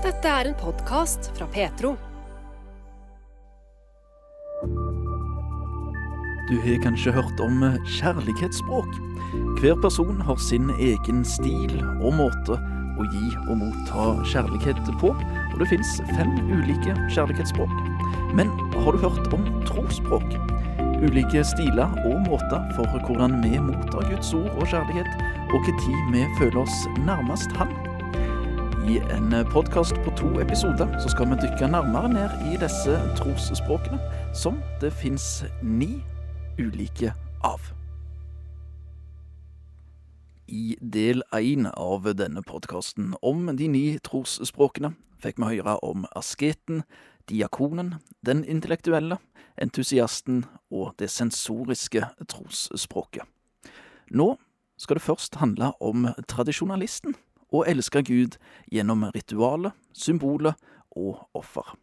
Dette er en podkast fra Petro. Du har kanskje hørt om kjærlighetsspråk. Hver person har sin egen stil og måte å gi og motta kjærlighet på, og det fins fem ulike kjærlighetsspråk. Men har du hørt om trosspråk? Ulike stiler og måter for hvordan vi mottar Guds ord og kjærlighet, og når vi føler oss nærmest Han. I en podkast på to episoder så skal vi dykke nærmere ned i disse trosspråkene, som det fins ni ulike av. I del én av denne podkasten om de ni trosspråkene fikk vi høre om asketen, diakonen, den intellektuelle, entusiasten og det sensoriske trosspråket. Nå skal det først handle om tradisjonalisten, å elske Gud gjennom ritualet, symbolet og offer.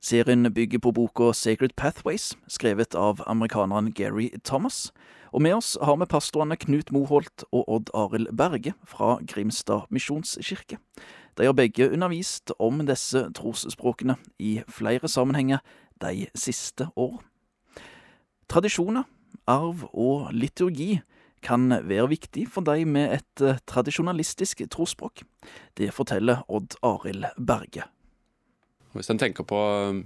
Serien bygger på boka Sacred Pathways, skrevet av amerikaneren Gary Thomas. Og med oss har vi pastorene Knut Moholt og Odd Arild Berge fra Grimstad misjonskirke. De har begge undervist om disse trosspråkene i flere sammenhenger de siste år. Tradisjoner, arv og liturgi kan være viktig for deg med et eh, tradisjonalistisk trosspråk. Det forteller Odd Arild Berge. Hvis en tenker på um,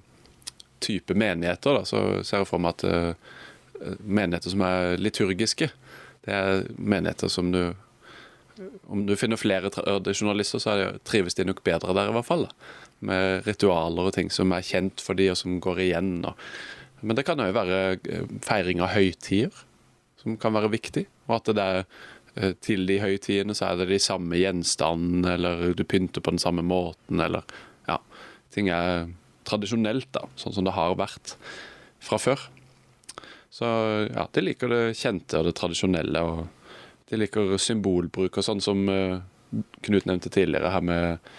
type menigheter, da, så ser jeg for meg at uh, menigheter som er liturgiske, det er menigheter som du Om du finner flere tradisjonalister, så trives de nok bedre der, i hvert fall. Da. Med ritualer og ting som er kjent for de, og som går igjen. Og. Men det kan òg være feiring av høytider som kan være viktig. Og at det er uh, til de høytidene så er det de samme gjenstandene, eller du pynter på den samme måten, eller ja ting er tradisjonelt, da, sånn som det har vært fra før. Så ja, de liker det kjente og det tradisjonelle. og De liker symbolbruk og sånn som uh, Knut nevnte tidligere her med,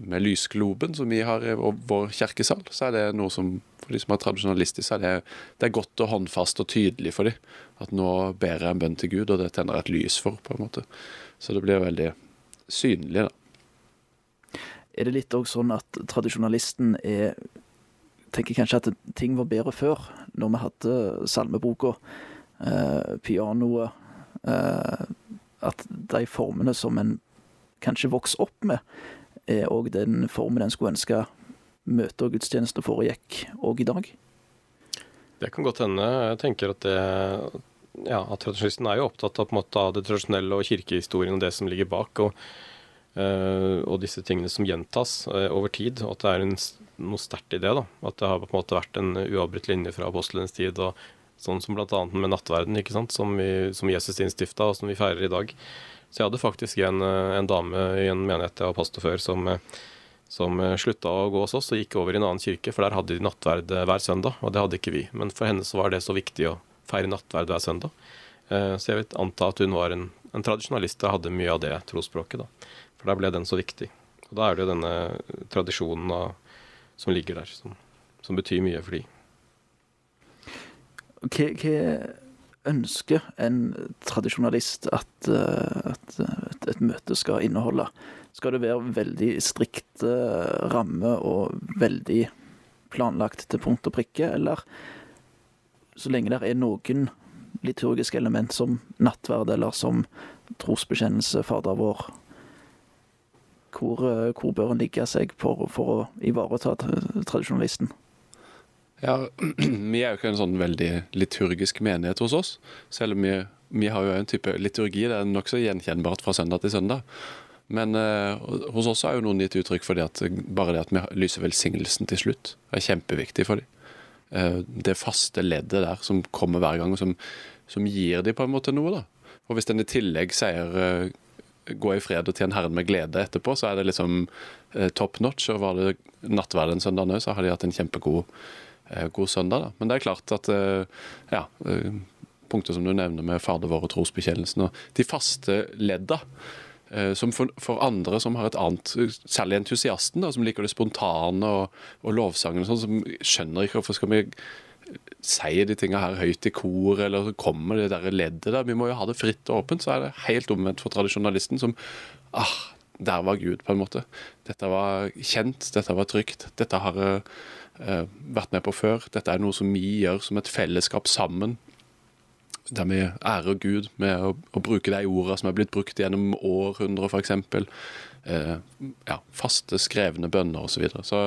med lysgloben som vi har i vår kirkesal. Så er det noe som for de som er tradisjonalistiske, så er det, det er godt og håndfast og tydelig for dem. At nå ber jeg en bønn til Gud, og det tenner jeg et lys for, på en måte. Så det blir veldig synlig, da. Er det litt òg sånn at tradisjonalisten er Tenker kanskje at ting var bedre før, når vi hadde salmeboka, eh, pianoet eh, At de formene som en kanskje vokser opp med, er òg den formen en skulle ønske møter og gudstjenester foregikk òg i dag? Det kan godt hende. Jeg tenker at det ja, at Tradisjonalisten er jo opptatt av, måte, av det tradisjonelle og kirkehistorien og det som ligger bak. og Uh, og disse tingene som gjentas uh, over tid, og at det er en, noe sterkt i det. da, At det har på en måte vært en uavbrutt linje fra apostlenes tid, og sånn som bl.a. med nattverden, ikke sant, som, vi, som Jesus innstifta, og som vi feirer i dag. Så jeg hadde faktisk en, eh, en dame i en menighet jeg var pastor før, som, som slutta å gå hos oss og gikk over i en annen kirke, for der hadde de nattverd hver søndag, og det hadde ikke vi. Men for henne så var det så viktig å feire nattverd hver søndag. Så jeg vil anta at hun var en, en tradisjonalist og hadde mye av det trosspråket. da. For der ble den så viktig. Og da er det jo denne tradisjonen av, som ligger der, som, som, betyr mye for de. Hva, hva ønsker en tradisjonalist at, eh, at et, et, møte skal inneholde? Skal det være veldig strikte rammer og veldig planlagt til punkt og prikke, eller så lenge det er noen liturgiske element som nattverd eller som trosbekjennelse, Fader vår, hvor, eh, hvor bør en ligge seg for, for, å ivareta tradisjonalisten? Ja, Vi er jo ikke en sånn veldig liturgisk menighet hos oss. Selv om vi, vi har jo en type liturgi. Det er nokså gjenkjennbart fra søndag til søndag. Men eh, hos oss har jo noen gitt uttrykk for det at bare det at vi lyser velsignelsen til slutt, er kjempeviktig for dem. Eh, det faste leddet der som kommer hver gang, og som, som gir dem på en måte noe. da. Og hvis den i tillegg sier eh, gå i fred og tjene Herren med glede etterpå, så er det liksom eh, top notch. Og var det nattverden søndag òg, så har de hatt en kjempegod god søndag. da. Men det er klart at eh, ja, eh, punkter som du nevner med Fader vår og trosbekjennelsen og de faste ledda. Eh, som for, for, andre som har et annet, særlig entusiasten, da, som liker det spontane og, og lovsangen, sånn, som skjønner ikke hvorfor skal vi sier de tinga her høyt i kor, eller så kommer det der leddet der. Vi må jo ha det fritt og åpent. Så er det helt omvendt for tradisjonalisten, som ah, der var Gud, på en måte. Dette var kjent, dette var trygt. Dette har eh, vært med på før. Dette er noe som vi gjør som et fellesskap sammen. Der vi ærer Gud med å, å bruke de ordene som er blitt brukt gjennom århundrer, f.eks. Eh, ja, faste, skrevne bønner osv. Så, videre. så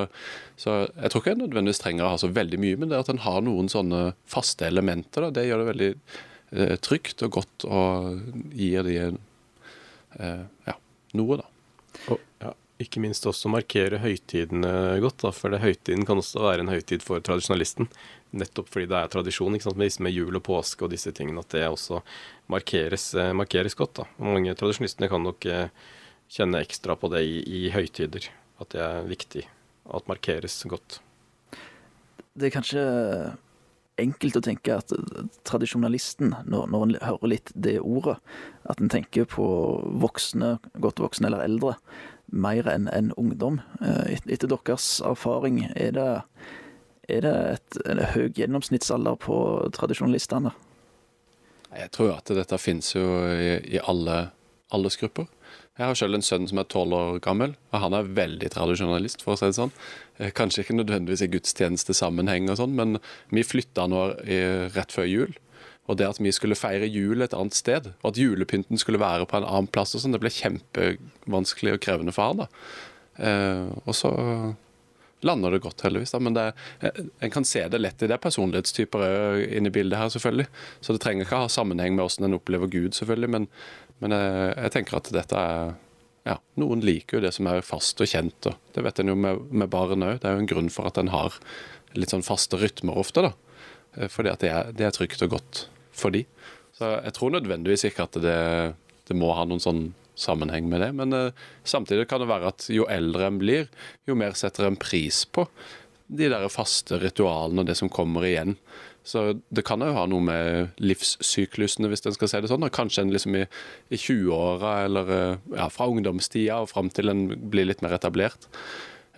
Så jeg tror ikke en nødvendigvis trenger å ha så veldig mye, men det at en har noen sånne faste elementer, da, det gjør det veldig eh, trygt og godt og gir de eh, ja, noe, da. Ikke minst også markere høytidene godt, da, for det høytiden kan også være en høytid for tradisjonalisten. Nettopp fordi det er tradisjon ikke sant, med, med jul og påske og disse tingene, at det også markeres, eh, markeres godt. da. Og mange tradisjonalistene kan nok eh, kjenne ekstra på det i, i høytider, at det er viktig at markeres godt. Det er kanskje enkelt å tenke at tradisjonalisten, når, når en hører litt det ordet, at en tenker på voksne, godt voksne eller eldre, mer enn en ungdom. Eh, et, etter deres erfaring, er det, er det et, en høy gjennomsnittsalder på tradisjonalistene? Jeg tror at dette finnes jo i, i alle aldersgrupper. Jeg har selv en sønn som er tolv år gammel, og han er veldig tradisjonalist, for å si det sånn. Eh, kanskje ikke nødvendigvis i gudstjenestesammenheng og sånn, men vi flytta nå rett før jul. Og det at vi skulle feire jul et annet sted, og at julepynten skulle være på en annen plass, og sånn, det ble kjempevanskelig og krevende for han. da. Eh, og så lander det godt, heldigvis. da, Men det, eh, en kan se det lett i det personlighetstyper inne i bildet her, selvfølgelig. Så det trenger ikke ha sammenheng med hvordan en opplever Gud, selvfølgelig. Men, men jeg, jeg, tenker at dette er ja, Noen liker jo det som er fast og kjent. og Det vet en jo med, med barn òg. Det er jo en grunn for at en har litt sånn faste rytmer ofte. da, eh, Fordi at det er, det er trygt og godt for de. Så jeg tror nødvendigvis ikke at det, det må ha noen sånn sammenheng med det. Men uh, samtidig kan det være at jo eldre en blir, jo mer setter en pris på de der faste ritualene og det som kommer igjen. Så det kan jo ha noe med livssyklusene, hvis en skal si det sånn. Kanskje en liksom i, i 20-åra eller eh, ja, fra ungdomstida og fram til en blir litt mer etablert.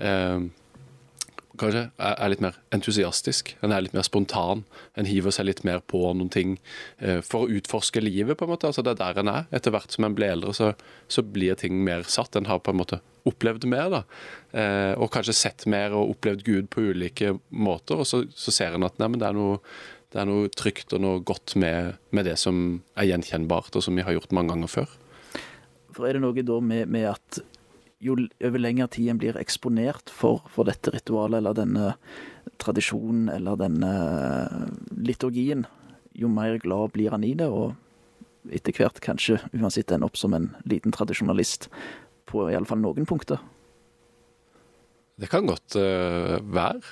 Eh, kanskje er litt mer entusiastisk. En er litt mer spontan. En hiver seg litt mer på noen ting eh, for å utforske livet, på en måte. Altså Det er der en er. Etter hvert som en blir eldre, så, så blir ting mer satt. En har på en måte opplevd mer, da. Eh, og kanskje sett mer og opplevd Gud på ulike måter. Og så, så ser en at nei, det er noe, det er noe trygt og noe godt med, med, det som er gjenkjennbart, og som vi har gjort mange ganger før. For er det noe da med, med at jo over lengre tid en blir eksponert for, for, dette ritualet eller denne tradisjonen eller denne liturgien, jo mer glad blir han i det, og etter hvert kanskje uansett ender opp som en liten tradisjonalist på iallfall noen punkter. Det kan godt uh, være.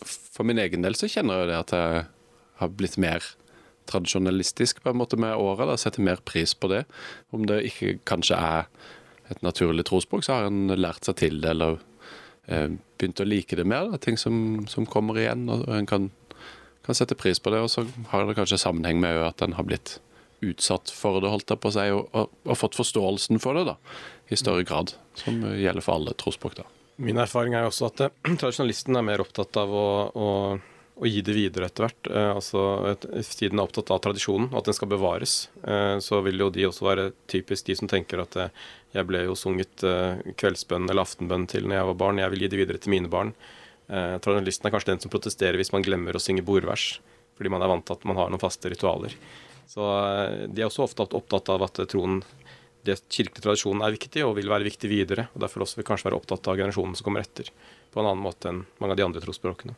For min egen del så kjenner jeg det at jeg har blitt mer tradisjonalistisk på en måte med åra. Setter mer pris på det. Om det ikke kanskje er et naturlig trosspråk, så har en lært seg til det, eller eh, begynt å like det mer. Ting som, som, kommer igjen, og en kan, kan, sette pris på det. Og så har det kanskje sammenheng med at en har blitt utsatt for det, holdt jeg på å og, og, og, fått forståelsen for det da, i større grad. Som gjelder for alle trosspråk. da. Min erfaring er også at eh, tradisjonalisten er mer opptatt av å, å, å gi det videre etter hvert. Eh, altså, Siden er opptatt av tradisjonen, at den skal bevares, eh, så vil jo de også være typisk de som tenker at eh, jeg ble jo sunget eh, kveldsbønn eller aftenbønn til når jeg var barn, jeg vil gi det videre til mine barn. Eh, tradisjonalisten er kanskje den som protesterer hvis man glemmer å synge bordvers, fordi man er vant til at man har noen faste ritualer. Så de er også ofte opptatt av at troen det kirkelige tradisjonen er viktig og vil være viktig videre. og Derfor også vil kanskje være opptatt av generasjonen som kommer etter, på en annen måte enn mange av de andre trosspråkene.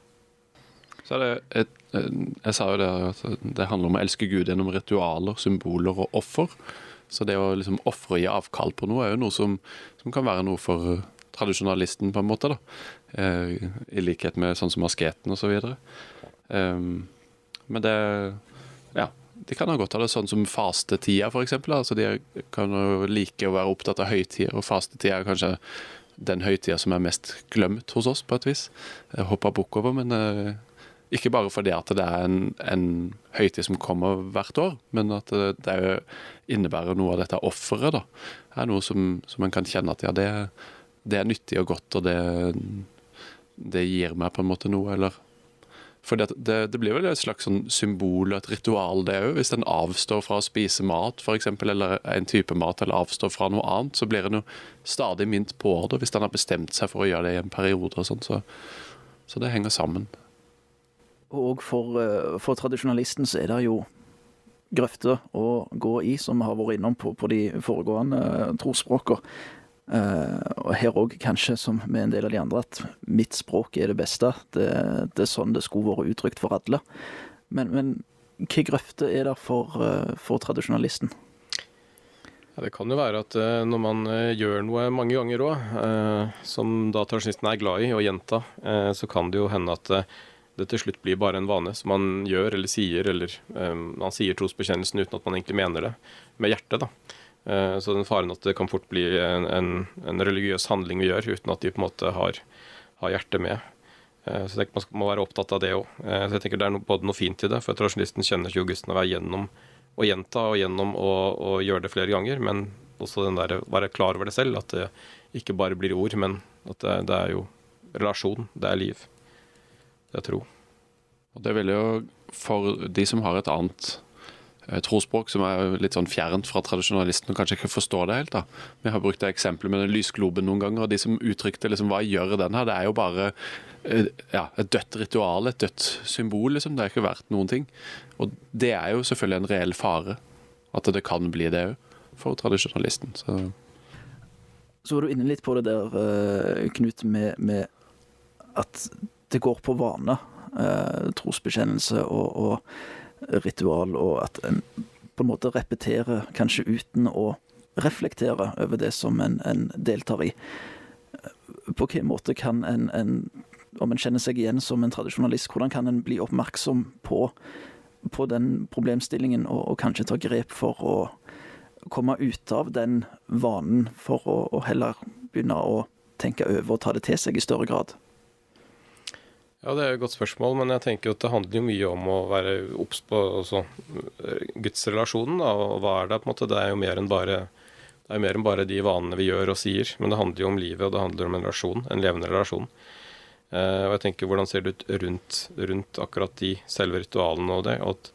Så er det et, Jeg sa jo det at det handler om å elske Gud gjennom ritualer, symboler og offer. Så det å liksom ofre og gi avkall på noe er jo noe som, som, kan være noe for tradisjonalisten, på en måte. da. Eh, I likhet med sånn som asketen osv. Um, men det Ja de kan ha godt av det sånn som fastetida, f.eks. Altså de kan jo like å være opptatt av høytider, og fastetida er kanskje den høytida som er mest glemt hos oss, på et vis. Hoppa bukk over, men uh, ikke bare fordi at det er en, en høytid som kommer hvert år, men at det, det innebærer noe av dette offeret. da, er noe som, som en kan kjenne at ja, det, det, er nyttig og godt, og det, det gir meg på en måte noe, eller For det, det, det, blir vel et slags sånn symbol, et ritual, det òg. Hvis en avstår fra å spise mat, f.eks., eller en type mat, eller avstår fra noe annet, så blir en jo stadig minnet på det hvis en har bestemt seg for å gjøre det i en periode. og sånn, så, så, det henger sammen. Og for, eh, for tradisjonalisten så er det jo grøfter å gå i, som vi har vært innom på, på de foregående uh, og her òg, kanskje som med en del av de andre, at mitt språk er det beste. Det, det er sånn det skulle vært uttrykt for alle. Men, men hva grøfter er det for, for tradisjonalisten? Ja, det kan jo være at når man gjør noe mange ganger òg, som da tradisjonisten er glad i å gjenta, så kan det jo hende at det til slutt blir bare en vane som man gjør eller sier, eller man sier trosbekjennelsen uten at man egentlig mener det, med hjertet. da. Uh, så den faren at det kan fort bli en, en, en, religiøs handling vi gjør, uten at de på en måte har, har hjertet med. Uh, så jeg tenker man må være opptatt av det òg. Uh, så jeg tenker det er både noe fint i det, for tradisjonalisten kjenner ikke Augusten å være gjennom å gjenta og gjennom å, å gjøre det flere ganger, men også den der, være klar over det selv, at det ikke bare blir ord, men at det, det er jo relasjon, det er liv, det er tro. Og det vil jo, for de som har et annet Eh, trospråk som er litt sånn fjernt fra tradisjonalisten og kanskje ikke forstår det helt. da. Vi har brukt det eksempelet med den lysgloben noen ganger, og de som uttrykte liksom, hva gjør den her, det er jo bare eh, ja, et dødt ritual, et dødt symbol. liksom. Det er ikke verdt noen ting. Og det er jo selvfølgelig en reell fare, at det kan bli det òg, for tradisjonalisten. Så. Så var du inne litt på det der, eh, Knut, med, med at det går på vane. Trosbekjennelse og, og ritual, og at en på en måte repeterer, kanskje uten å reflektere over det som en, en deltar i. På hvilken måte kan en, en, om en kjenner seg igjen som en tradisjonalist, hvordan kan en bli oppmerksom på, på den problemstillingen, og, og, kanskje ta grep for å komme ut av den vanen, for å, å heller begynne å tenke over og ta det til seg i større grad? Ja, Det er et godt spørsmål, men jeg tenker at det handler jo mye om å være obs på også, gudsrelasjonen. Da, og hva er det? på en måte? Det er jo mer enn bare det er mer enn bare de vanene vi gjør og sier, men det handler jo om livet, og det handler om en relasjon, en levende relasjon. Eh, og jeg tenker, Hvordan ser det ut rundt, rundt akkurat de selve ritualene og det? og at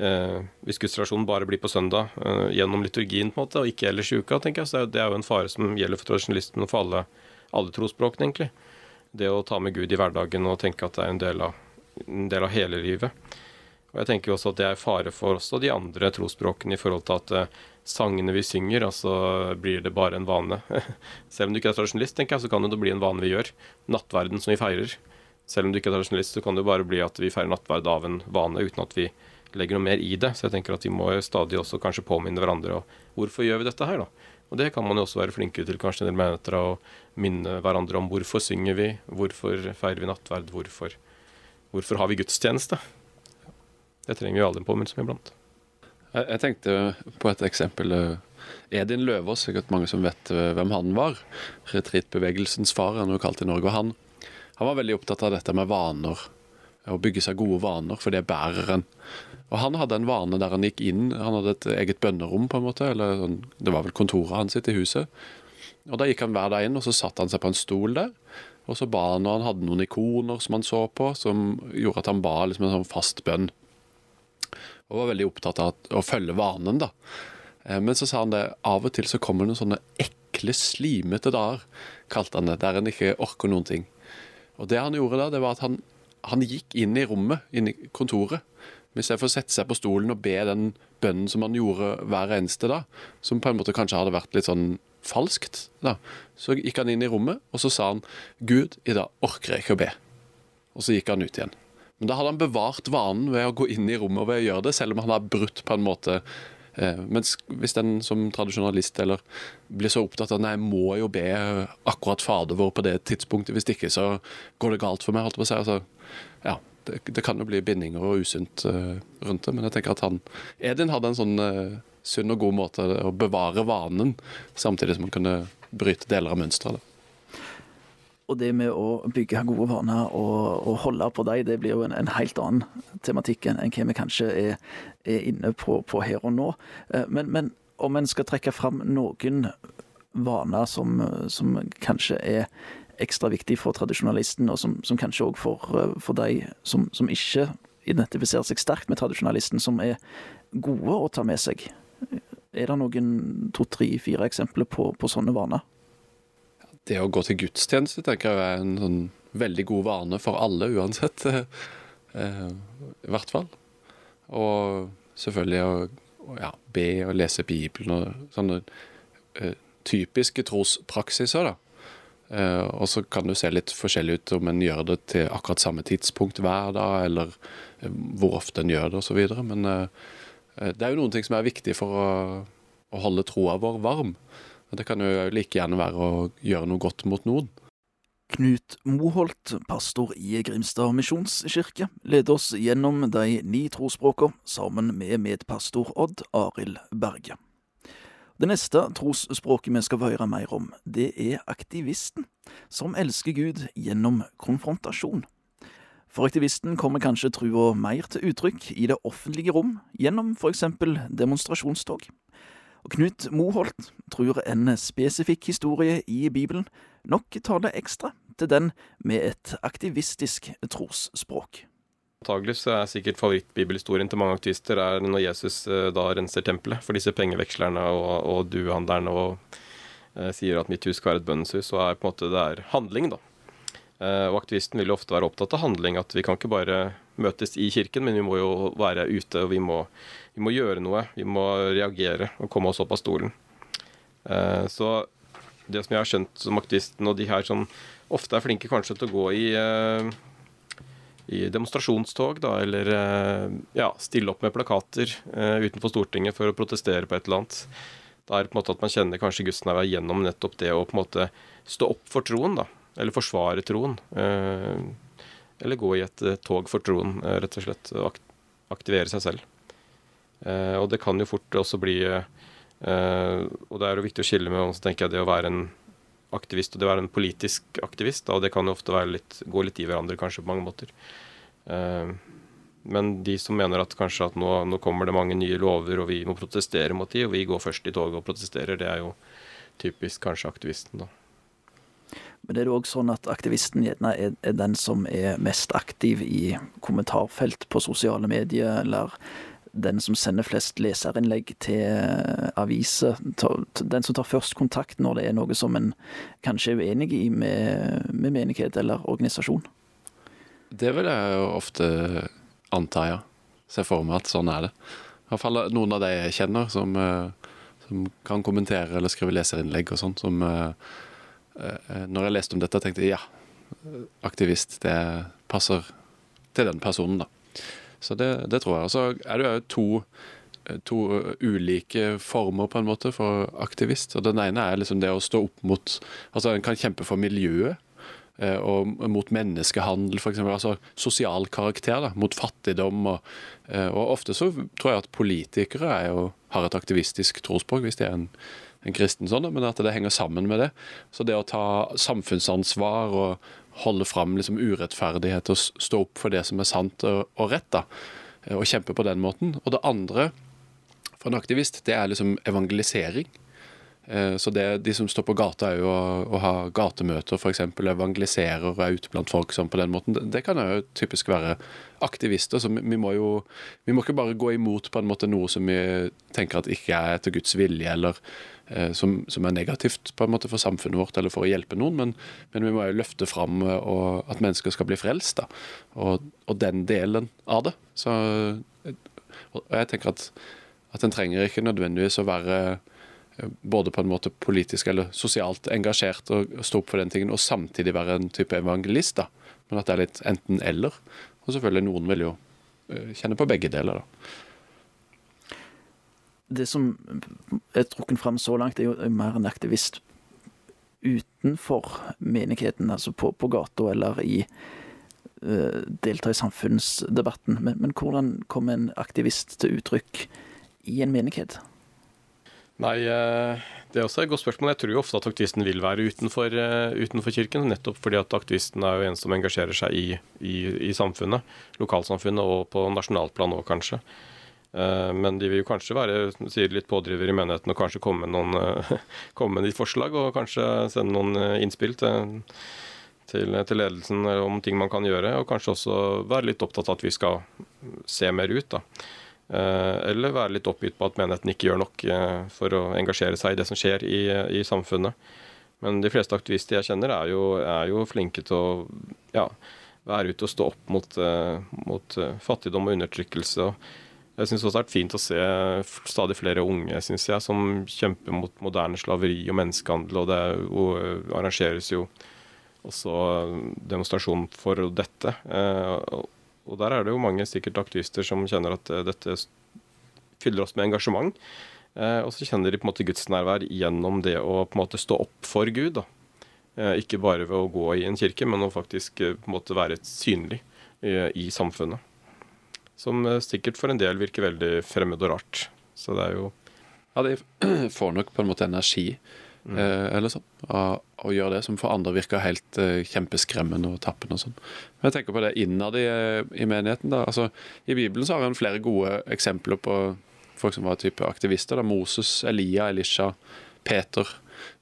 eh, Hvis gudsrelasjonen bare blir på søndag eh, gjennom liturgien på en måte, og ikke ellers i uka, tenker jeg, så det er jo en fare som gjelder for tradisjonalisten og for alle, alle trosspråkene, egentlig det å ta med Gud i hverdagen og tenke at det er en del av, en del av hele livet. Og jeg tenker også at det er fare for også de andre trosspråkene i forhold til at uh, sangene vi synger, altså blir det bare en vane. Selv om du ikke er tradisjonalist, tenker jeg, så kan det bli en vane vi gjør. Nattverden som vi feirer. Selv om du ikke er tradisjonalist, så kan det bare bli at vi feirer nattverd av en vane uten at vi legger noe mer i det. Så jeg tenker at vi må stadig også kanskje påminne hverandre og hvorfor gjør vi dette her, da? Og det kan man jo også være flinkere til kanskje en del menigheter, å minne hverandre om hvorfor synger vi, hvorfor feirer vi nattverd, hvorfor, hvorfor har vi gudstjeneste? Det trenger vi alle en påminnelse om iblant. Jeg, jeg, tenkte på et eksempel. Eh, Edin Løvaas, sikkert mange som vet eh, hvem han var. Retreatbevegelsens far, han er jo kalt i Norge. og han, han var veldig opptatt av dette med vaner. Å bygge seg gode vaner, for det bærer en. Og han hadde en vane der han gikk inn, han hadde et eget bønnerom, på en måte, eller sånn, det var vel kontoret hans sitt i huset. Og Da gikk han hver dag inn, og så satte han seg på en stol der. Og så ba han, og han hadde noen ikoner som han så på, som gjorde at han ba liksom en sånn fast bønn. Og var veldig opptatt av å følge vanen, da. Eh, men så sa han det, av og til så kommer det noen sånne ekle, slimete dager, kalte han det, der en ikke orker noen ting. Og det han gjorde da, det var at han, han gikk inn i rommet, inn i kontoret, Istedenfor å sette seg på stolen og be den bønnen som han gjorde hver eneste da, som på en måte kanskje hadde vært litt sånn falskt, da. så gikk han inn i rommet, og så sa han 'Gud, i dag orker jeg ikke å be'. Og så gikk han ut igjen. Men da hadde han bevart vanen ved å gå inn i rommet og ved å gjøre det, selv om han har brutt på en måte eh, mens hvis den som tradisjonalist eller blir så opptatt av nei, jeg må jo be akkurat Fader vår på det tidspunktet, hvis ikke så går det galt for meg, holdt på å si. Altså, ja, det, det, kan jo bli bindinger og usunt uh, rundt det, men jeg tenker at han Edin hadde en sånn uh, sunn og god måte å bevare vanen, samtidig som han kunne bryte deler av mønsteret. Og det med å bygge gode vaner og, og holde på dem, det blir jo en, en helt annen tematikk enn hva vi kanskje er, er inne på, på, her og nå. Uh, men, men om en skal trekke fram noen vaner som, som kanskje er ekstra viktig for tradisjonalisten, og som, som kanskje òg for, eh, for de som, som, ikke identifiserer seg sterkt med tradisjonalisten, som er gode å ta med seg? Er det noen to, tre, fire eksempler på, på sånne vaner? Det å gå til gudstjeneste tenker jeg er en sånn veldig god vane for alle, uansett. Eh, I hvert fall. Og selvfølgelig å, ja, be og lese Bibelen og sånne uh, typiske trospraksiser, da. Uh, og så kan det se litt forskjellig ut om en gjør det til akkurat samme tidspunkt hver dag, eller uh, hvor ofte en gjør det, osv. Men det er jo noen ting som er viktig for å, holde troa vår varm. Det kan jo like gjerne være å gjøre noe godt mot noen. Knut Moholt, pastor i Grimstad misjonskirke, leder oss gjennom de ni trosspråka sammen med medpastor Odd Arild Berge. Det neste trosspråket vi skal få høre mer om, det er aktivisten, som elsker Gud gjennom konfrontasjon. For aktivisten kommer kanskje trua mer til uttrykk i det offentlige rom, gjennom eksempel demonstrasjonstog. Og Knut Moholt tror en spesifikk historie i Bibelen nok tar det ekstra til den med et aktivistisk trosspråk. Antagelig så er sikkert favorittbibelhistorien til mange aktivister er når Jesus eh, da renser tempelet for disse pengevekslerne og, og duehandlerne og eh, sier at mitt hus skal være et bønnens så er på en måte det er handling, da. Eh, og aktivisten vil jo ofte være opptatt av handling, at vi kan ikke bare møtes i kirken, men vi må jo være ute, og vi må vi må gjøre noe. Vi må reagere og komme oss opp av stolen. Eh, så det som jeg har skjønt som aktivisten, og de her som ofte er flinke kanskje til å gå i, eh, i demonstrasjonstog, da, eller eh, ja, stille opp med plakater utenfor Stortinget for å protestere på et eller annet. Da er det på en måte at man kjenner kanskje gudsnærvær gjennom nettopp det å på en måte stå opp for troen, da. Eller forsvare troen. Eller gå i et tog for troen, rett og slett. Og aktivere seg selv. Eh, og det kan jo fort også bli eh, Og det er jo viktig å skille med tenker jeg, det å være en aktivist og det å være en politisk aktivist. Da, og det kan jo ofte litt, gå litt i hverandre kanskje på mange måter. Eh, men de som mener at kanskje at nå, nå, kommer det mange nye lover og vi må protestere mot de, og vi går først i toget og protesterer, det er jo typisk kanskje aktivisten, da. Men det er det òg sånn at aktivisten gjerne er, er, den som er mest aktiv i kommentarfelt på sosiale medier, eller den som sender flest leserinnlegg til aviser. Den som tar først kontakt når det er noe som en kanskje er uenig i med, med menighet eller organisasjon. Det vil jeg jo ofte anta, ja. Se for meg at sånn er det. I hvert fall noen av de jeg kjenner som, eh, som kan kommentere eller skrive leserinnlegg og sånn, som eh, eh, Når jeg leste om dette, tenkte jeg ja, aktivist, det passer til den personen, da. Så det, det tror jeg. Og så er det jo to, to ulike former på en måte for aktivist. Og Den ene er liksom det å stå opp mot Altså En kan kjempe for miljøet. Eh, og mot menneskehandel, f.eks. Altså sosial karakter. da, Mot fattigdom. Og, eh, og ofte så tror jeg at politikere jo, har et aktivistisk trospråk, hvis de er en, en kristen sånn, men at det henger sammen med det. Så det å ta samfunnsansvar og holde fram liksom urettferdighet og stå opp for det som er sant og, og rett. da, eh, Og kjempe på den måten. Og det andre for en aktivist, det er liksom evangelisering. Eh, så det, de som står på gata, er jo å, å ha gatemøter, f.eks. Evangeliserer og er ute blant folk sånn på den måten. Det, det kan jo typisk være aktivister. Så vi, vi, må jo vi må ikke bare gå imot på en måte noe som vi tenker at ikke er etter Guds vilje, eller som, som, er negativt på en måte for samfunnet vårt eller for å hjelpe noen, men, men vi må jo løfte fram og, at mennesker skal bli frelst. da, og, og, den delen av det. Så, og jeg tenker at, at en trenger ikke nødvendigvis å være eh, både på en måte politisk eller sosialt engasjert og stå opp for den tingen, og samtidig være en type evangelist. da, Men at det er litt enten-eller. Og selvfølgelig noen vil jo kjenne på begge deler. da det som er trukket fram så langt, er jo mer en aktivist utenfor menigheten, altså på, på gata eller i uh, Delta i samfunnsdebatten. Men, men, hvordan kommer en aktivist til uttrykk i en menighet? Nei, uh, det er også et godt spørsmål. Jeg tror jo ofte at aktivisten vil være utenfor, uh, utenfor kirken. Nettopp fordi at aktivisten er jo en som engasjerer seg i, i, i samfunnet. Lokalsamfunnet og på nasjonalt plan òg, kanskje. Eh, men de vil jo kanskje være sier litt pådriver i menigheten og kanskje komme med, noen, komme med litt forslag og kanskje sende noen eh, innspill til, til, til ledelsen om ting man kan gjøre, og kanskje også være litt opptatt av at vi skal se mer ut. da. Eller være litt oppgitt på at menigheten ikke gjør nok for å engasjere seg i det som skjer i, i samfunnet. Men de fleste aktivister jeg kjenner, er jo, er jo flinke til å ja, være ute og stå opp mot, mot fattigdom og undertrykkelse. og jeg syns også det har vært fint å se stadig flere unge synes jeg, som kjemper mot moderne slaveri og menneskehandel. Og det og eh, arrangeres jo også demonstrasjon for dette. Eh, og der er det jo mange sikkert aktivister som kjenner at eh, dette fyller oss med engasjement. Og så kjenner de på en måte gudsnærvær gjennom det å på en måte stå opp for Gud. da. Ikke bare ved å gå i en kirke, men å faktisk på en måte være synlig i samfunnet. Som eh, sikkert for en del virker veldig fremmed og rart. Så det er jo Ja, de får nok på en måte energi mm. eh, eller sånn, av å gjøre det, som for andre virker helt eh, kjempeskremmende og tappende og sånn. Men jeg tenker på det innad i, eh, i menigheten. da, altså I Bibelen så har en flere gode eksempler på folk som var type aktivister. da, Moses, Elia, Elisha, Peter.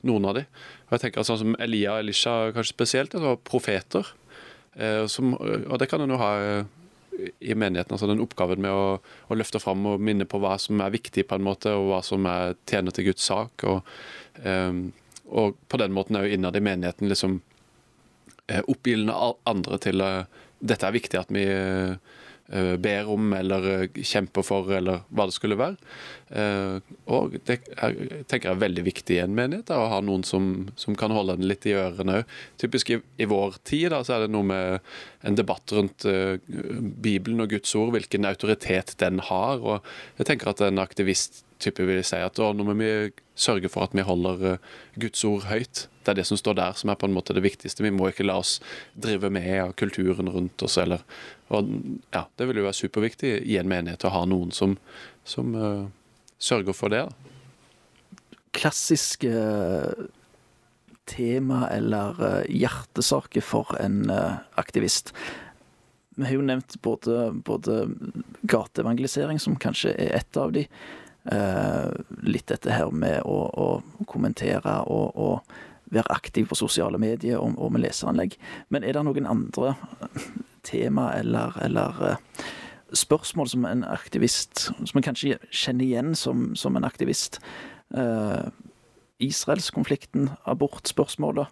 Noen av de. Og jeg tenker at sånn som Elia og Elisha kanskje spesielt, var profeter. Eh, som, og det kan en jo ha i menigheten. altså Den oppgaven med å, å, løfte fram og minne på hva som er viktig, på en måte, og hva som er tjener til Guds sak. Og, um, og på den måten òg innad i menigheten liksom uh, oppildne andre til uh, dette er viktig at vi uh, Eh, ber om eller eh, kjemper for, eller hva det skulle være. Eh, og det er, tenker jeg er veldig viktig i en menighet, å ha noen som, som kan holde den litt i ørene òg. Typisk i, i, vår tid da, så er det noe med en debatt rundt Bibelen og Guds ord, hvilken autoritet den har. og jeg tenker at en aktivist type vil si at nå må vi sørge for at vi holder Guds ord høyt. Det er det som står der som er på en måte det viktigste. Vi må ikke la oss drive med av kulturen rundt oss. Eller, og ja, Det vil jo være superviktig i en menighet å ha noen som, som uh, sørger for det. Klassiske eh, tema eller uh, hjertesaker for en aktivist. Vi har jo nevnt både, både gateevangelisering, som kanskje er ett av de. litt dette her med å, å kommentere og, og være aktiv på sosiale medier og, og med leseranlegg. Men er det noen andre tema eller, eller uh, spørsmål som en aktivist Som en kanskje kjenner igjen som, som en aktivist? Uh, Israelskonflikten, abortspørsmålet,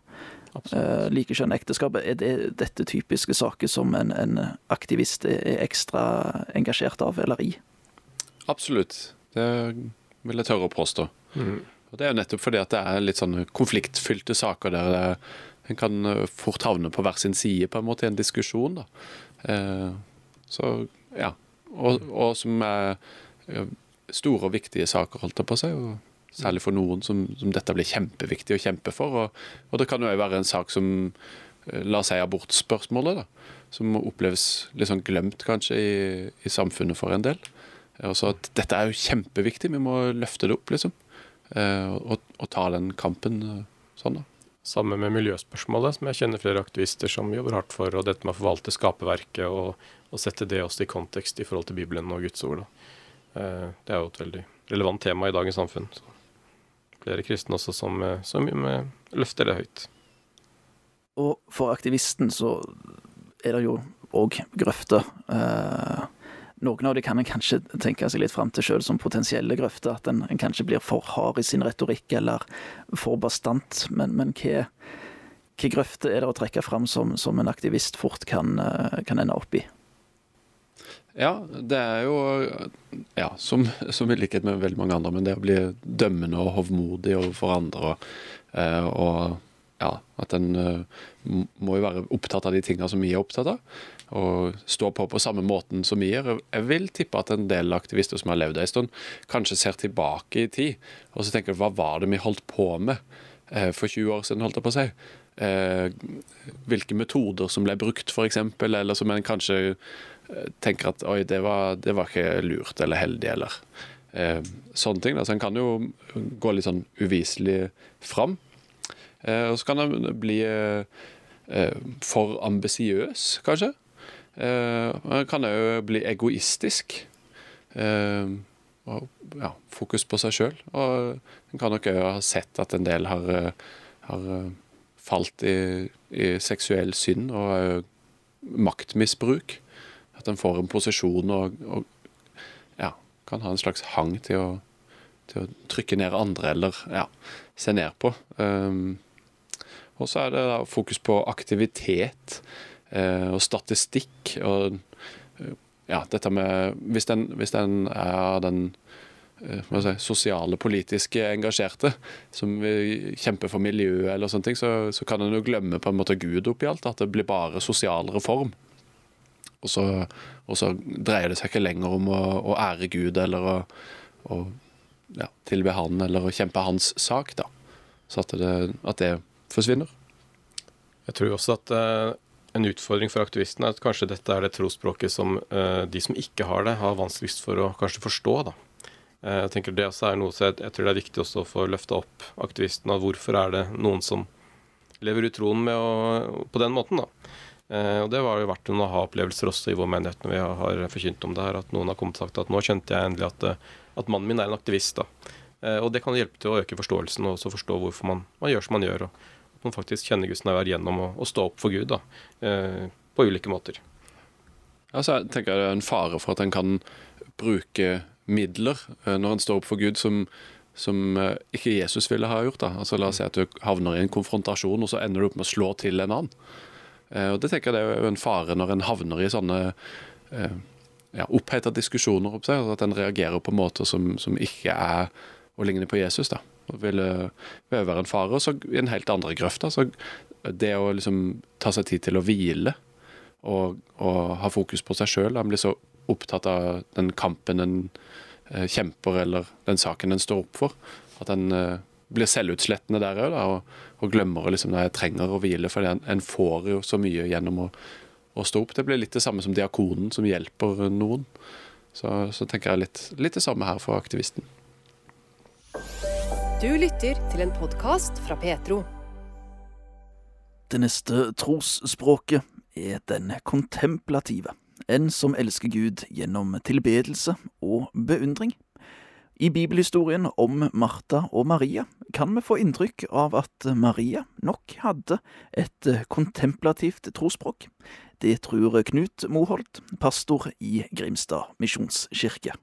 uh, likekjønn ekteskap. Er det dette typiske saker som en, en, aktivist er ekstra engasjert av eller i? Absolutt. Det vil jeg tørre å påstå. Mm. Og Det er jo nettopp fordi at det er litt sånn konfliktfylte saker der en kan eh, fort havne på hver sin side på en måte i en diskusjon. da. Eh, så ja. Og, og som er store og viktige saker, holdt jeg på si. Og særlig for noen som, som, dette blir kjempeviktig å kjempe for. Og, og det kan jo være en sak som eh, La oss si abortspørsmålet, da. Som oppleves litt sånn glemt kanskje i, i samfunnet for en del. Og så at dette er jo kjempeviktig, vi må løfte det opp, liksom. Eh, og, og, ta den kampen eh, sånn, da. Samme med miljøspørsmålet, som jeg kjenner flere aktivister som jobber hardt for. Og dette med å forvalte skaperverket og, og sette det også i kontekst i forhold til Bibelen og Guds ord. Eh, det er jo et veldig relevant tema i dagens samfunn. Så flere kristne også som, som løfter det høyt. Og for aktivisten så er det jo òg grøfter. Eh, noen av de kan en kanskje tenke seg litt fram til sjøl som potensielle grøfter. At en, en, kanskje blir for hard i sin retorikk eller for bastant. Men, men hva, hva grøfter er det å trekke fram som, som en aktivist fort kan, eh, kan, ende opp i? Ja, det er jo Ja, som, som, i likhet med veldig mange andre, men det å bli dømmende og hovmodig overfor andre. og, eh, og ja, at en uh, må jo være opptatt av de tingene som vi er opptatt av og står på på samme måten som vi gjør. Jeg vil tippe at en del aktivister som har levd en stund, kanskje ser tilbake i tid og så tenker hva var det vi holdt på med eh, for 20 år siden, holdt jeg på å si. Eh, hvilke metoder som ble brukt, f.eks., eller som en kanskje eh, tenker at oi, det var, det var ikke lurt eller heldig, eller sånne ting. Så en kan jo gå litt sånn uviselig fram. Og så kan en bli for ambisiøs, kanskje. Man eh, kan òg bli egoistisk. Eh, og ja, fokus på seg sjøl. Og en kan nok òg ha sett at en del har, eh, har falt i, i seksuell synd og maktmisbruk. At en får en posisjon og, og ja, kan ha en slags hang til å, til å trykke ned andre eller ja, se ned på. Um, og så er det da fokus på aktivitet og statistikk og eh, ja, dette med Hvis den, hvis den er den eh, si, sosiale, politiske engasjerte, som kjemper for miljøet eller sånne ting, så, så kan en jo glemme på en måte Gud oppi alt. At det blir bare sosial reform. Og så, og så dreier det seg ikke lenger om å, å ære Gud eller å, å ja, tilbe Han eller å kjempe hans sak, da. Så at det, at det forsvinner. Jeg tror også at en utfordring for aktivistene er at kanskje dette er det trosspråket som uh, de som ikke har det, har vanskeligst for å kanskje forstå. da. Uh, jeg tenker Det også er noe så jeg, jeg, tror det er viktig også for å få løfta opp aktivistene. Hvorfor er det noen som lever ut troen med å, på den måten? da. og Det har jo noen å ha opplevelser også i vår menighet når vi har, forkynt om det her. At noen har kommet og sagt at nå kjente jeg endelig at, at mannen min er en aktivist. da. og det kan hjelpe til å øke forståelsen og også forstå hvorfor man, man gjør som man gjør. og man faktisk kjenner Guds nærvær gjennom å, å, stå opp for Gud da, eh, på ulike måter. Altså, jeg tenker Det er en fare for at en kan bruke midler eh, når en står opp for Gud, som, som eh, ikke Jesus ville ha gjort. da. Altså La oss si at du havner i en konfrontasjon, og så ender du opp med å slå til en annen. Eh, og Det tenker jeg det er jo en fare når en havner i sånne ja, oppheta diskusjoner. Opp seg, at en reagerer på måter som, som ikke er å ligne på Jesus. da ville, ville være en fare. Og så i en helt andre grøft. Altså, det å liksom ta seg tid til å hvile og, og ha fokus på seg sjøl. Han blir så opptatt av den kampen en eh, kjemper, eller den saken en står opp for. At en eh, blir selvutslettende der òg, og, og, glemmer liksom når jeg trenger å hvile. For en, en, får jo så mye gjennom å, å, stå opp. Det blir litt det samme som diakonen som hjelper noen. Så, så tenker jeg litt, litt det samme her for aktivisten. Du lytter til en podkast fra Petro. Det neste trosspråket er den kontemplative. En som elsker Gud gjennom tilbedelse og beundring. I bibelhistorien om Martha og Maria kan vi få inntrykk av at Maria nok hadde et kontemplativt trosspråk. Det tror Knut Moholt, pastor i Grimstad misjonskirke.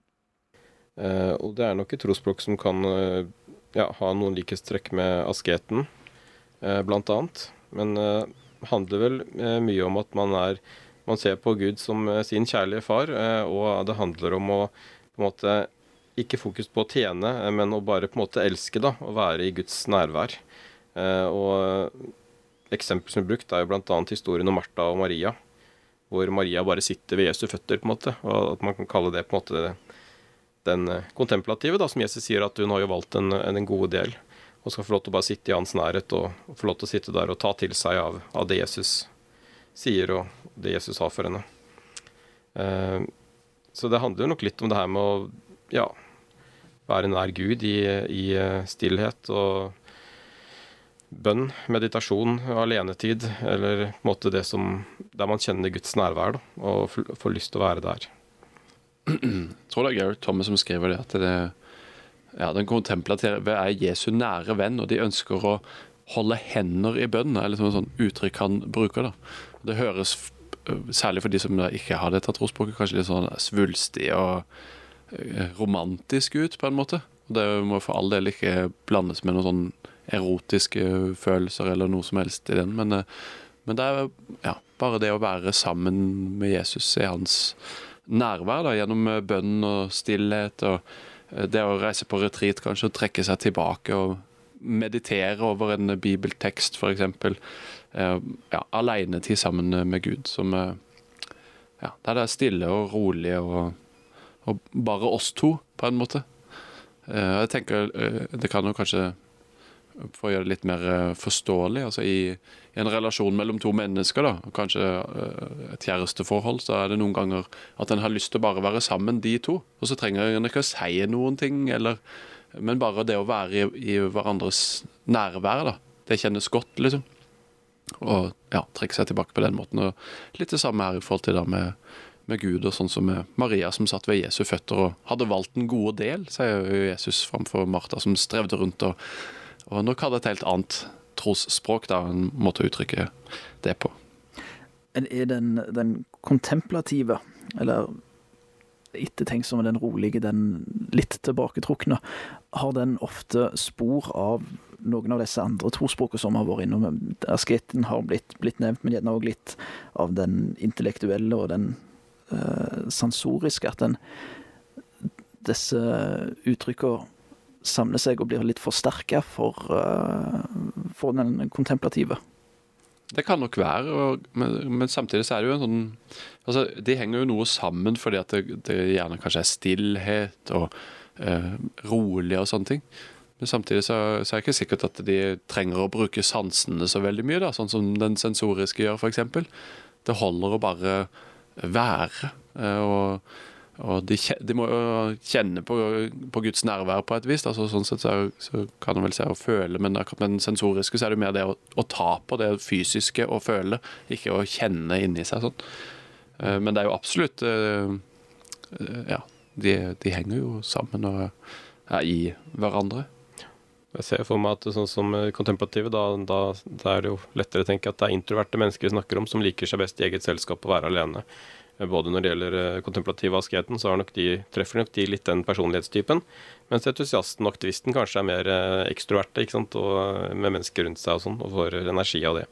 Eh, og det er nok et trosspråk som kan eh ja, ha noen likhetstrekk med asketen, eh, annet. Men eh, handler vel eh, mye om at man er man ser på Gud som eh, sin kjærlige far, eh, og det handler om å på en måte ikke fokus på å tjene, eh, men å bare på en måte elske, da, å være i Guds nærvær. og Eksempel som er brukt, er jo bl.a. historien om Martha og Maria, hvor Maria bare sitter ved Jesu føtter, på en måte, og at man kan kalle det på en måte den eh, kontemplative, da, som Jesus sier at hun har jo valgt en, en god del. Og skal få lov til å bare sitte i hans nærhet og, og få lov til å sitte der og ta til seg av, av det Jesus sier, og det Jesus har for henne. Uh, så det handler jo nok litt om det her med å ja, være nær Gud i, i eh, stillhet og bønn, meditasjon, alenetid, eller på en måte det som Der man kjenner Guds nærvær, da, og får lyst til å være der jeg tror det er Gareth Thomas som skriver det, at det, ja, den kontemplative er Jesu nære venn, og de ønsker å holde hender i bønn, er liksom et sånt uttrykk han bruker. da. Det høres, særlig for de som ikke har dette trosspråket, kanskje litt sånn svulstig og romantisk ut, på en måte. Det må for all del ikke blandes med noen sånn erotiske følelser eller noe som helst i den, men, men det er ja, bare det å være sammen med Jesus i hans nærvær da, gjennom eh, bønn og stillhet. og eh, Det å reise på retreat, kanskje, og trekke seg tilbake og meditere over en bibeltekst, f.eks. Eh, ja, alenetid sammen med Gud, som ja, Der det er stille og rolig og, og bare oss to, på en måte. Jeg tenker Det kan jo kanskje for å gjøre det litt mer eh, forståelig. altså i en relasjon mellom to mennesker, da, kanskje eh, et kjæresteforhold, så er det noen ganger at en har lyst til å bare være sammen, de to. Og så trenger en ikke å si noen ting, eller, men bare det å være i, i hverandres nærvær, da. Det kjennes godt, liksom. Og ja, trekke seg tilbake på den måten. Og litt det samme her i forhold til det med, med Gud, og sånn som med Maria som satt ved Jesu føtter og hadde valgt den gode del, sier Jesus framfor Martha som strevde rundt og og nok hadde et helt annet trosspråk, da, en måte å uttrykke det på. Er den, den kontemplative, eller ettertenksomme, den rolige, den litt tilbaketrukne, har den ofte spor av noen av disse andre trosspråkene som har vært innom. Asketen har blitt, blitt nevnt, men gjerne òg litt av den intellektuelle og den uh, sansoriske. At den, disse uttrykkene samler seg og blir litt forsterka for, uh, for den kontemplative. Det kan nok være, og, men, men, samtidig så er det jo en sånn altså, De henger jo noe sammen fordi at det, det gjerne kanskje er stillhet og eh, rolig og sånne ting. Men samtidig så, så, er det ikke sikkert at de trenger å bruke sansene så veldig mye, da, sånn som den sensoriske gjør, f.eks. Det holder å bare være. Eh, og og de, de, må jo kjenne på, på, Guds nærvær på et vis. Altså, sånn sett så, så kan man vel si å føle, men akkurat med den sensoriske så er det mer det å, å, ta på det fysiske og føle, ikke å kjenne inni seg sånn. Uh, men det er jo absolutt uh, uh, Ja, de, de, henger jo sammen og er i hverandre. Jeg ser for meg at sånn som kontemplative, da, da, da, er det jo lettere å tenke at det er introverte mennesker vi snakker om, som liker seg best i eget selskap og være alene. Både når det gjelder eh, kontemplativ asketen, så nok de, treffer nok de litt den personlighetstypen. Mens entusiasten og aktivisten kanskje er mer eh, ekstroverte ikke sant? Og eh, med mennesker rundt seg og sånn, og får energi av det.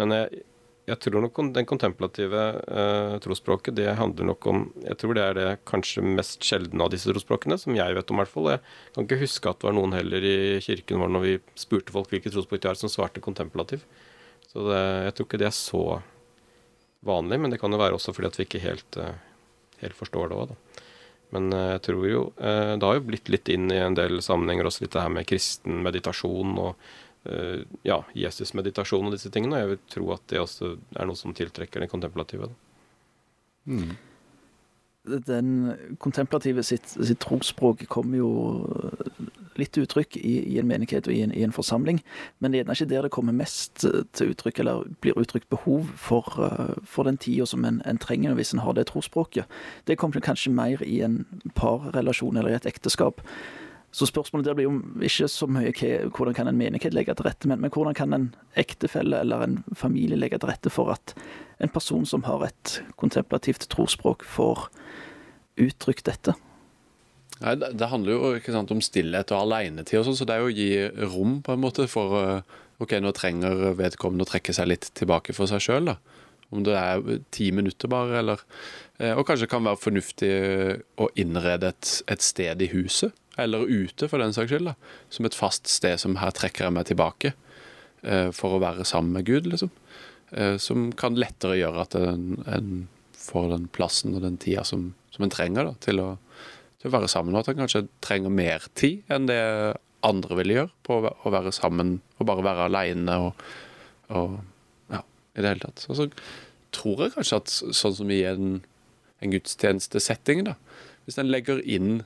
Men jeg, jeg tror nok den kontemplative eh, trosspråket, det handler nok om Jeg tror det er det kanskje mest sjeldne av disse trosspråkene, som jeg vet om, i hvert fall. Jeg kan ikke huske at det var noen heller i kirken vår når vi spurte folk hvilket trosspråk de har, som svarte kontemplativ. Så det, jeg tror ikke det er så vanlig, men det kan jo være også fordi at vi ikke helt, eh, helt forstår det òg, da. Men eh, jeg tror jo eh, Det har jo blitt litt inn i en del sammenhenger også litt det her med kristen meditasjon og ja, Jesus-meditasjon og disse tingene. Og jeg vil tro at det også er noe som tiltrekker det kontemplative. Mm. Den kontemplative sitt, sitt trosspråk kommer jo litt uttrykk i, i en menighet og i en, i en, forsamling, men det er gjerne ikke der det kommer mest eh, til uttrykk, eller blir uttrykt behov for, uh, for den tida som en, en, trenger hvis en har det trosspråket. Det kommer kanskje mer i en parrelasjon eller i et ekteskap. Så spørsmålet der blir jo ikke så mye hvordan kan en menighet legge til rette, men, men hvordan kan en ektefelle eller en familie legge til rette for at en person som har et kontemplativt trosspråk, får uttrykt dette? Nei, Det handler jo ikke sant, om stillhet og alenetid, og sånn, så det er jo å gi rom på en måte for eh, Ok, nå trenger vedkommende å trekke seg litt tilbake for seg sjøl. Om det er ti minutter bare, eller eh, Og kanskje det kan være fornuftig å innrede et, et, sted i huset, eller ute for den saks skyld, da, som et fast sted som her trekker jeg meg tilbake eh, for å være sammen med Gud, liksom. Som kan lettere gjøre at en, en får den plassen og den tida som, som en trenger da, til å til å være sammen, og at han kanskje trenger mer tid enn det andre ville gjøre på å være sammen og bare være aleine og, og, ja, i det hele tatt. Og så tror jeg kanskje at sånn som i en, en gudstjenestesetting, da, hvis en legger inn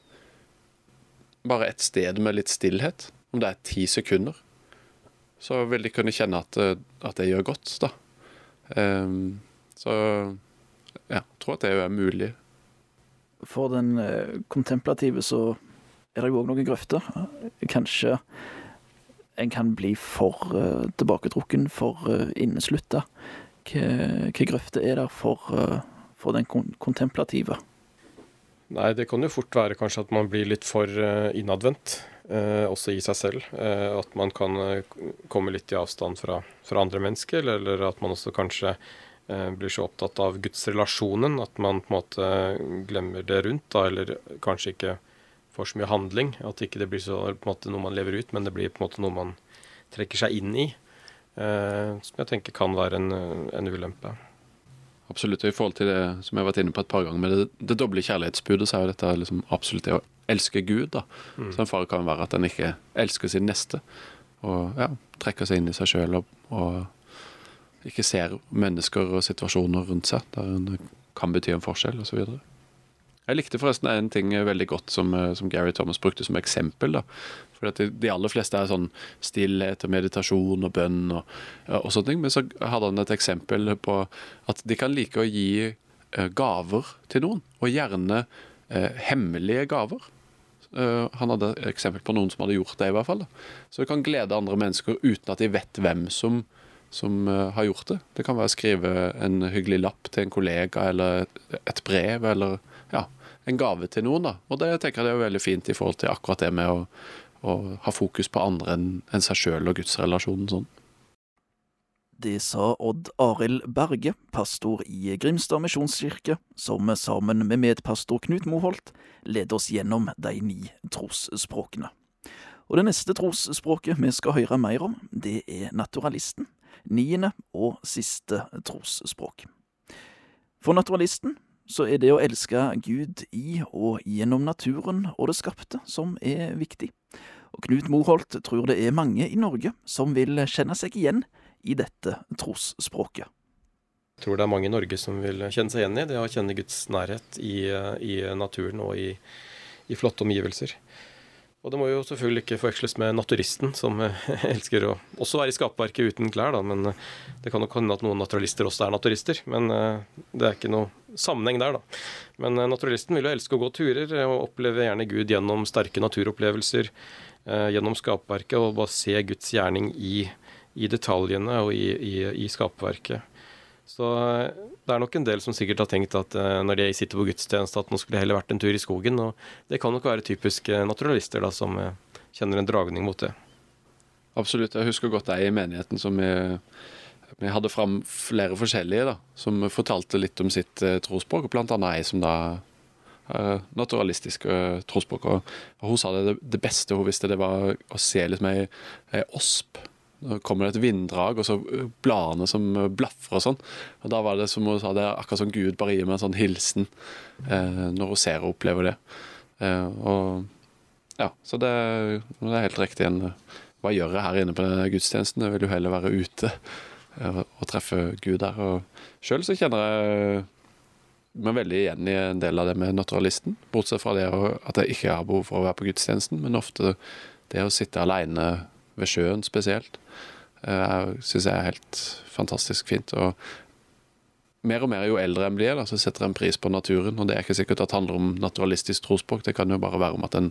bare et sted med litt stillhet, om det er ti sekunder, så vil de kunne kjenne at, at det gjør godt, da. Um, så ja, jeg tror at det er mulig for den eh, kontemplative så er det jo òg noen grøfter. Kanskje en kan bli for uh, tilbaketrukken, for uh, inneslutta. Hva grøfter er der for, for den kontemplative? Nei, det kan jo fort være kanskje at man blir litt for innadvendt, også i seg selv. at man kan komme litt i avstand fra, fra andre mennesker, eller, eller, at man også kanskje blir så opptatt av gudsrelasjonen at man på en måte glemmer det rundt, da, eller kanskje ikke får så mye handling. At ikke det blir så, på en måte noe man lever ut, men det blir på en måte noe man trekker seg inn i. Eh, som jeg tenker kan være en, en ulempe. Absolutt. og I forhold til det som jeg har vært inne på et par ganger, med det, det doble kjærlighetsbudet, så er jo dette liksom absolutt det å elske Gud. da. Mm. Så en fare kan være at en ikke elsker sin neste, og ja, trekker seg inn i seg sjøl og, og ikke ser mennesker og situasjoner rundt seg der en kan bety en forskjell, osv. Jeg likte forresten en ting veldig godt som, eh, som Gary Thomas brukte som eksempel. da. For de, de, aller fleste er sånn stillhet og meditasjon og bønn og, og, sånne ting. Men så hadde han et eksempel på at de kan like å gi eh, gaver til noen, og gjerne eh, hemmelige gaver. Uh, han hadde eksempel på noen som hadde gjort det, i hvert fall. Da. Så det kan glede andre mennesker uten at de vet hvem som, som eh, har gjort det. Det kan være å skrive en hyggelig lapp til en kollega, eller et brev, eller ja, en gave til noen. da. Og det tenker jeg det er veldig fint i forhold til akkurat det med å, å ha fokus på andre enn en seg sjøl og gudsrelasjonen sånn. Det sa Odd Arild Berge, pastor i Grimstad misjonskirke, som sammen med medpastor Knut Moholt leder oss gjennom de ni trosspråkene. Og det neste trosspråket vi skal høre mer om, det er naturalisten. Niende og siste trosspråk. For naturalisten så er det å elske Gud i og gjennom naturen og det skapte som er viktig. Og Knut Moholt tror det er mange i Norge som vil kjenne seg igjen i dette trosspråket. Jeg tror det er mange i Norge som vil kjenne seg igjen i det å kjenne Guds nærhet i, i naturen og i, i, flotte omgivelser. Og det må jo selvfølgelig ikke forveksles med naturisten, som elsker å også være i skapverket uten klær, da. Men det kan nok hende at noen naturalister også er naturister. Men eh, det er ikke noe sammenheng der, da. Men eh, naturalisten vil jo elske å gå turer og oppleve gjerne Gud gjennom sterke naturopplevelser, eh, gjennom skapverket, og bare se Guds gjerning i i detaljene og i, i, i skapverket. Så eh, det er nok en del som sikkert har tenkt at uh, når de sitter på gudstjeneste, at nå skulle det heller vært en tur i skogen. Og det kan nok være typiske naturalister da, som uh, kjenner en dragning mot det. Absolutt. Jeg husker godt ei i menigheten som vi, vi hadde fram flere forskjellige, da, som fortalte litt om sitt uh, trosspråk. Blant annet ei som da naturalistisk trosspråk. Og, og hun sa det, det beste hun visste, det var å se liksom ei, ei osp nå kommer det et vinddrag, og så øh, bladene som øh, blafrer og sånn. Og Da var det som hun sa, det er akkurat som Gud bare gir meg en sånn hilsen eh, når hun ser og opplever det. Eh, og ja, Så det, det er helt riktig. En, hva gjør jeg her inne på denne gudstjenesten? Jeg vil jo heller være ute eh, og treffe Gud der. Og sjøl så kjenner jeg meg veldig igjen i en del av det med naturalisten. Bortsett fra det at jeg ikke har behov for å være på gudstjenesten, men ofte det å sitte aleine ved sjøen spesielt. Uh, Syns jeg er helt fantastisk fint. Og mer og mer jo eldre en blir, da, så setter en pris på naturen. Og det er ikke sikkert at det handler om naturalistisk trosspråk, det kan jo bare være om at en,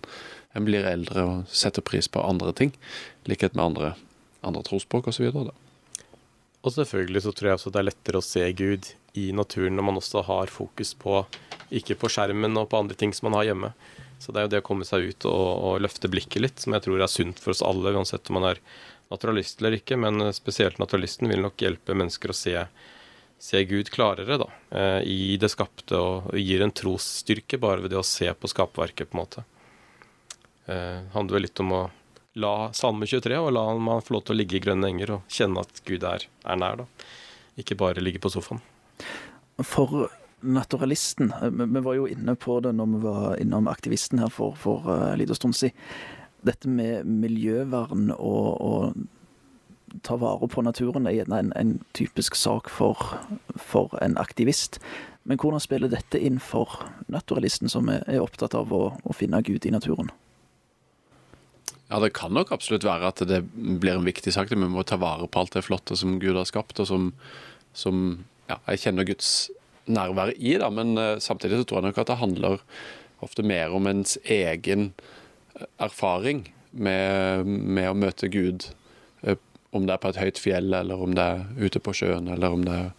en blir eldre og setter pris på andre ting. Likhet med andre, andre trosspråk osv. Og selvfølgelig så tror jeg også det er lettere å se Gud i naturen når man også har fokus på ikke på skjermen og på andre ting som man har hjemme. Så det er jo det å komme seg ut og, og, løfte blikket litt, som jeg tror er sunt for oss alle, uansett om man er naturalist eller ikke. Men spesielt naturalisten vil nok hjelpe mennesker å se, se Gud klarere da, eh, i det skapte, og, gir en trosstyrke bare ved det å se på skapverket, på en måte. Det handler vel litt om å la Salme 23, og la man få lov til å ligge i grønne enger og kjenne at Gud er, er nær, da. Ikke bare ligge på sofaen. For naturalisten. Eh, vi var jo inne på det når vi var innom aktivisten her for, for uh, en liten stund siden. Dette med miljøvern og, og ta vare på naturen er en, en typisk sak for, for, en aktivist. Men hvordan spiller dette inn for naturalisten, som er, er opptatt av å, å, finne Gud i naturen? Ja, Det kan nok absolutt være at det blir en viktig sak. Vi må ta vare på alt det flotte som Gud har skapt, og som, som ja, jeg kjenner Guds nærvær i, da, men uh, samtidig så tror jeg nok at det handler ofte mer om ens egen eh, erfaring med, med å møte Gud. Uh, om det er på et høyt fjell, eller om det er ute på sjøen, eller om det er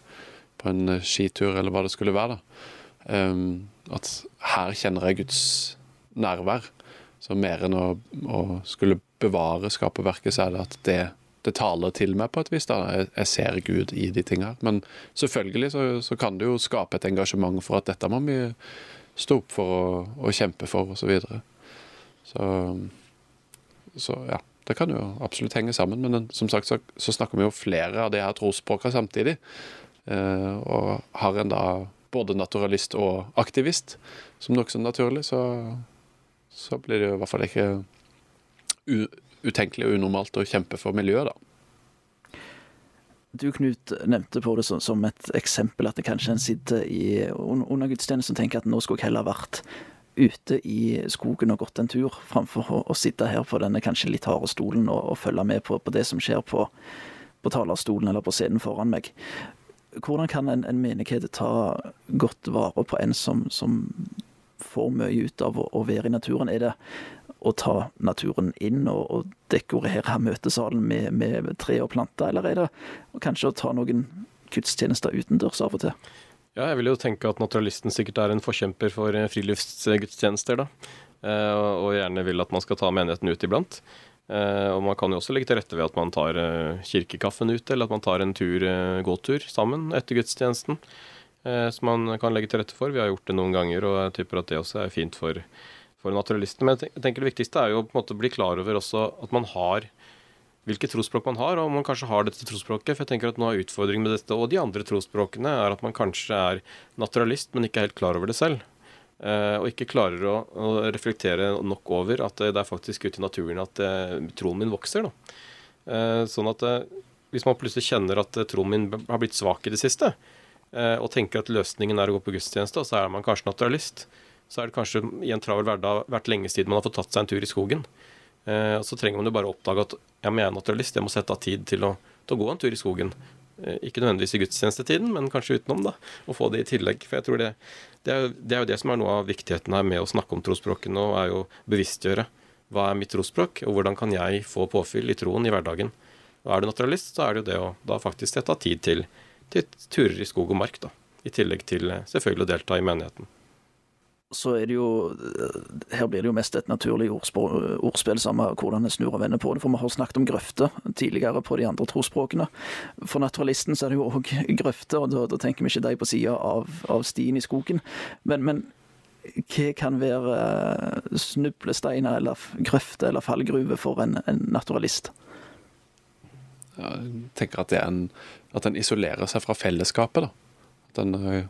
på en skitur, eller hva det skulle være. da. Um, at her kjenner jeg Guds nærvær. Så mer enn å, å skulle bevare skaperverket, så er det at det det taler til meg på et vis. da, Jeg, ser Gud i de tinga. Men selvfølgelig så, så, kan det jo skape et engasjement for at dette må vi stå opp for og, og kjempe for, osv. Så, videre. så Så ja. Det kan jo absolutt henge sammen. Men som sagt så, så snakker vi jo flere av de her trosspråkene samtidig. Eh, og har en da både naturalist og aktivist som nokså naturlig, så, så blir det jo i hvert fall ikke utenkelig og unormalt å kjempe for miljøet, da. Du, Knut, nevnte på det som et eksempel at det kanskje en sitter i, under gudstjenesten og tenker at nå skulle jeg heller vært ute i skogen og gått en tur, framfor å, å sitte her på denne kanskje litt harde stolen og, og følge med på, på, det som skjer på, på talerstolen eller på scenen foran meg. Hvordan kan en, en menighet ta godt vare på en som, som får mye ut av å, å være i naturen? Er det å ta naturen inn og, og dekorere møtesalen med, med tre og planter, eller er det kanskje å ta noen gudstjenester utendørs av og til? Ja, jeg vil jo tenke at naturalisten sikkert er en forkjemper for eh, friluftsgudstjenester, da. Eh, og gjerne vil at man skal ta menigheten ut iblant. Eh, og man kan jo også legge til rette ved at man tar kirkekaffen ut, eller at man tar en tur, gåtur sammen etter gudstjenesten. Som man kan legge til rette for. Vi har gjort det noen ganger, og jeg tipper at det også er fint for, for naturalisten. Men jeg tenker det viktigste er jo på en måte å bli klar over også at man har hvilket trosspråk man har, og om man kanskje har dette trosspråket. For jeg tenker at noe av utfordringen med dette og de andre trosspråkene er at man kanskje er naturalist, men ikke er helt klar over det selv. Eh, og ikke klarer å, å, reflektere nok over at det er faktisk ute i naturen at eh, troen min vokser. Da. Eh, sånn at eh, hvis man plutselig kjenner at eh, troen min har blitt svak i det siste, eh, og tenker at løsningen er å gå på gudstjeneste, og så er man kanskje naturalist, så er det kanskje i en travel hverdag vært lenge siden man har fått tatt seg en tur i skogen. Eh, så trenger man jo bare å oppdage at ja, men jeg er naturalist, jeg må sette av tid til å, til å gå en tur i skogen. Eh, ikke nødvendigvis i gudstjenestetiden, men kanskje utenom, da. Og få det i tillegg. For jeg tror det, det, er, det er jo det som er noe av viktigheten her med å snakke om trosspråket nå, er jo bevisstgjøre. Hva er mitt trosspråk, og hvordan kan jeg få påfyll i troen i hverdagen? Og er du naturalist, så er det jo det å da faktisk sette av tid til, til turer i skog og mark, da. I tillegg til eh, selvfølgelig å delta i menigheten så er det jo Her blir det jo mest et naturlig ordspill, samme hvordan en snur og vender på det. For vi har snakket om grøfter tidligere på de andre trospråkene. For naturalisten så er det jo òg grøfter, og da, da, tenker vi ikke de på sida av, av, stien i skogen. Men, men hva kan være eh, snublesteiner eller grøfter eller fallgruver for en, en naturalist? Tenker at, en, at en isolerer seg fra fellesskapet. da. At en eh,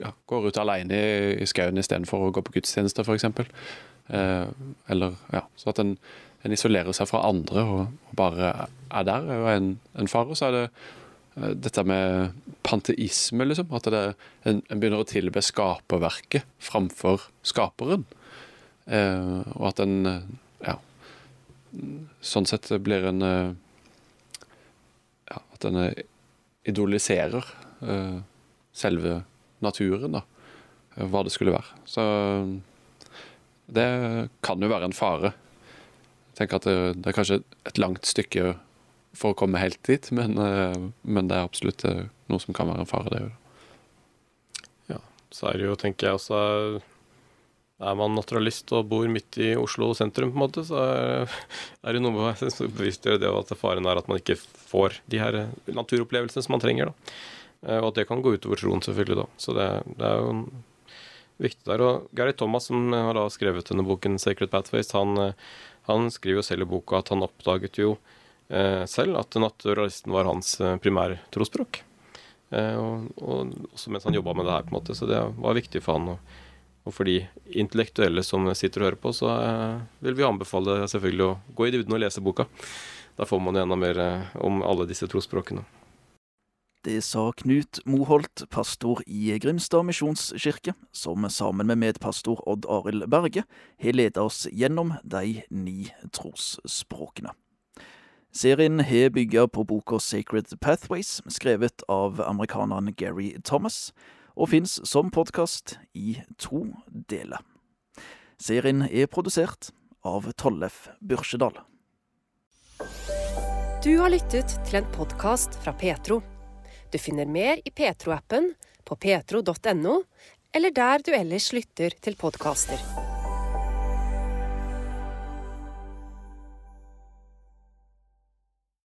ja, går ut alene i, i skauen istedenfor å gå på gudstjeneste, f.eks. Eh, eller ja, så at en, en, isolerer seg fra andre og, og bare er der, er en, en fare. Så er det eh, dette med panteisme, liksom. At det, en, en, begynner å tilbe skaperverket framfor skaperen. Eh, og at en ja, sånn sett blir en eh, en idoliserer uh, selve naturen, da. Hva det skulle være. Så det kan jo være en fare. Jeg tenker at det, det er kanskje et langt stykke for å komme helt dit, men, uh, men det er absolutt eh, noe som kan være en fare, det òg. Ja, så er det jo, tenker jeg også Er man naturalist og bor midt i Oslo sentrum, på en måte, så er det noe med å bevisstgjøre det at faren er at man ikke får de her naturopplevelsene som man trenger. da. Eh, og at det kan gå utover troen, selvfølgelig, da. Så det, det er jo viktig der. Og Gary Thomas, som har da skrevet denne boken 'Sacred Pathways', han, eh, han skriver jo selv i boka at han oppdaget jo eh, selv at naturalisten var hans eh, primærtrosspråk. Eh, og, og, også mens han jobba med det her, på en måte. Så det var viktig for han. Og, og for de intellektuelle som sitter og hører på, så eh, vil vi anbefale selvfølgelig å gå i dybden og lese boka. Da får man jo enda mer om alle disse trosspråkene. Det sa Knut Moholt, pastor i Grimstad misjonskirke, som sammen med medpastor Odd Arild Berge har ledet oss gjennom de ni trosspråkene. Serien har bygget på boka Sacred Pathways, skrevet av amerikaneren Gary Thomas, og fins som podkast i to deler. Serien er produsert av Tollef Børsedal. Du har lyttet til en podkast fra Petro. Du finner mer i Petro-appen, på petro.no, eller der du ellers lytter til podkaster.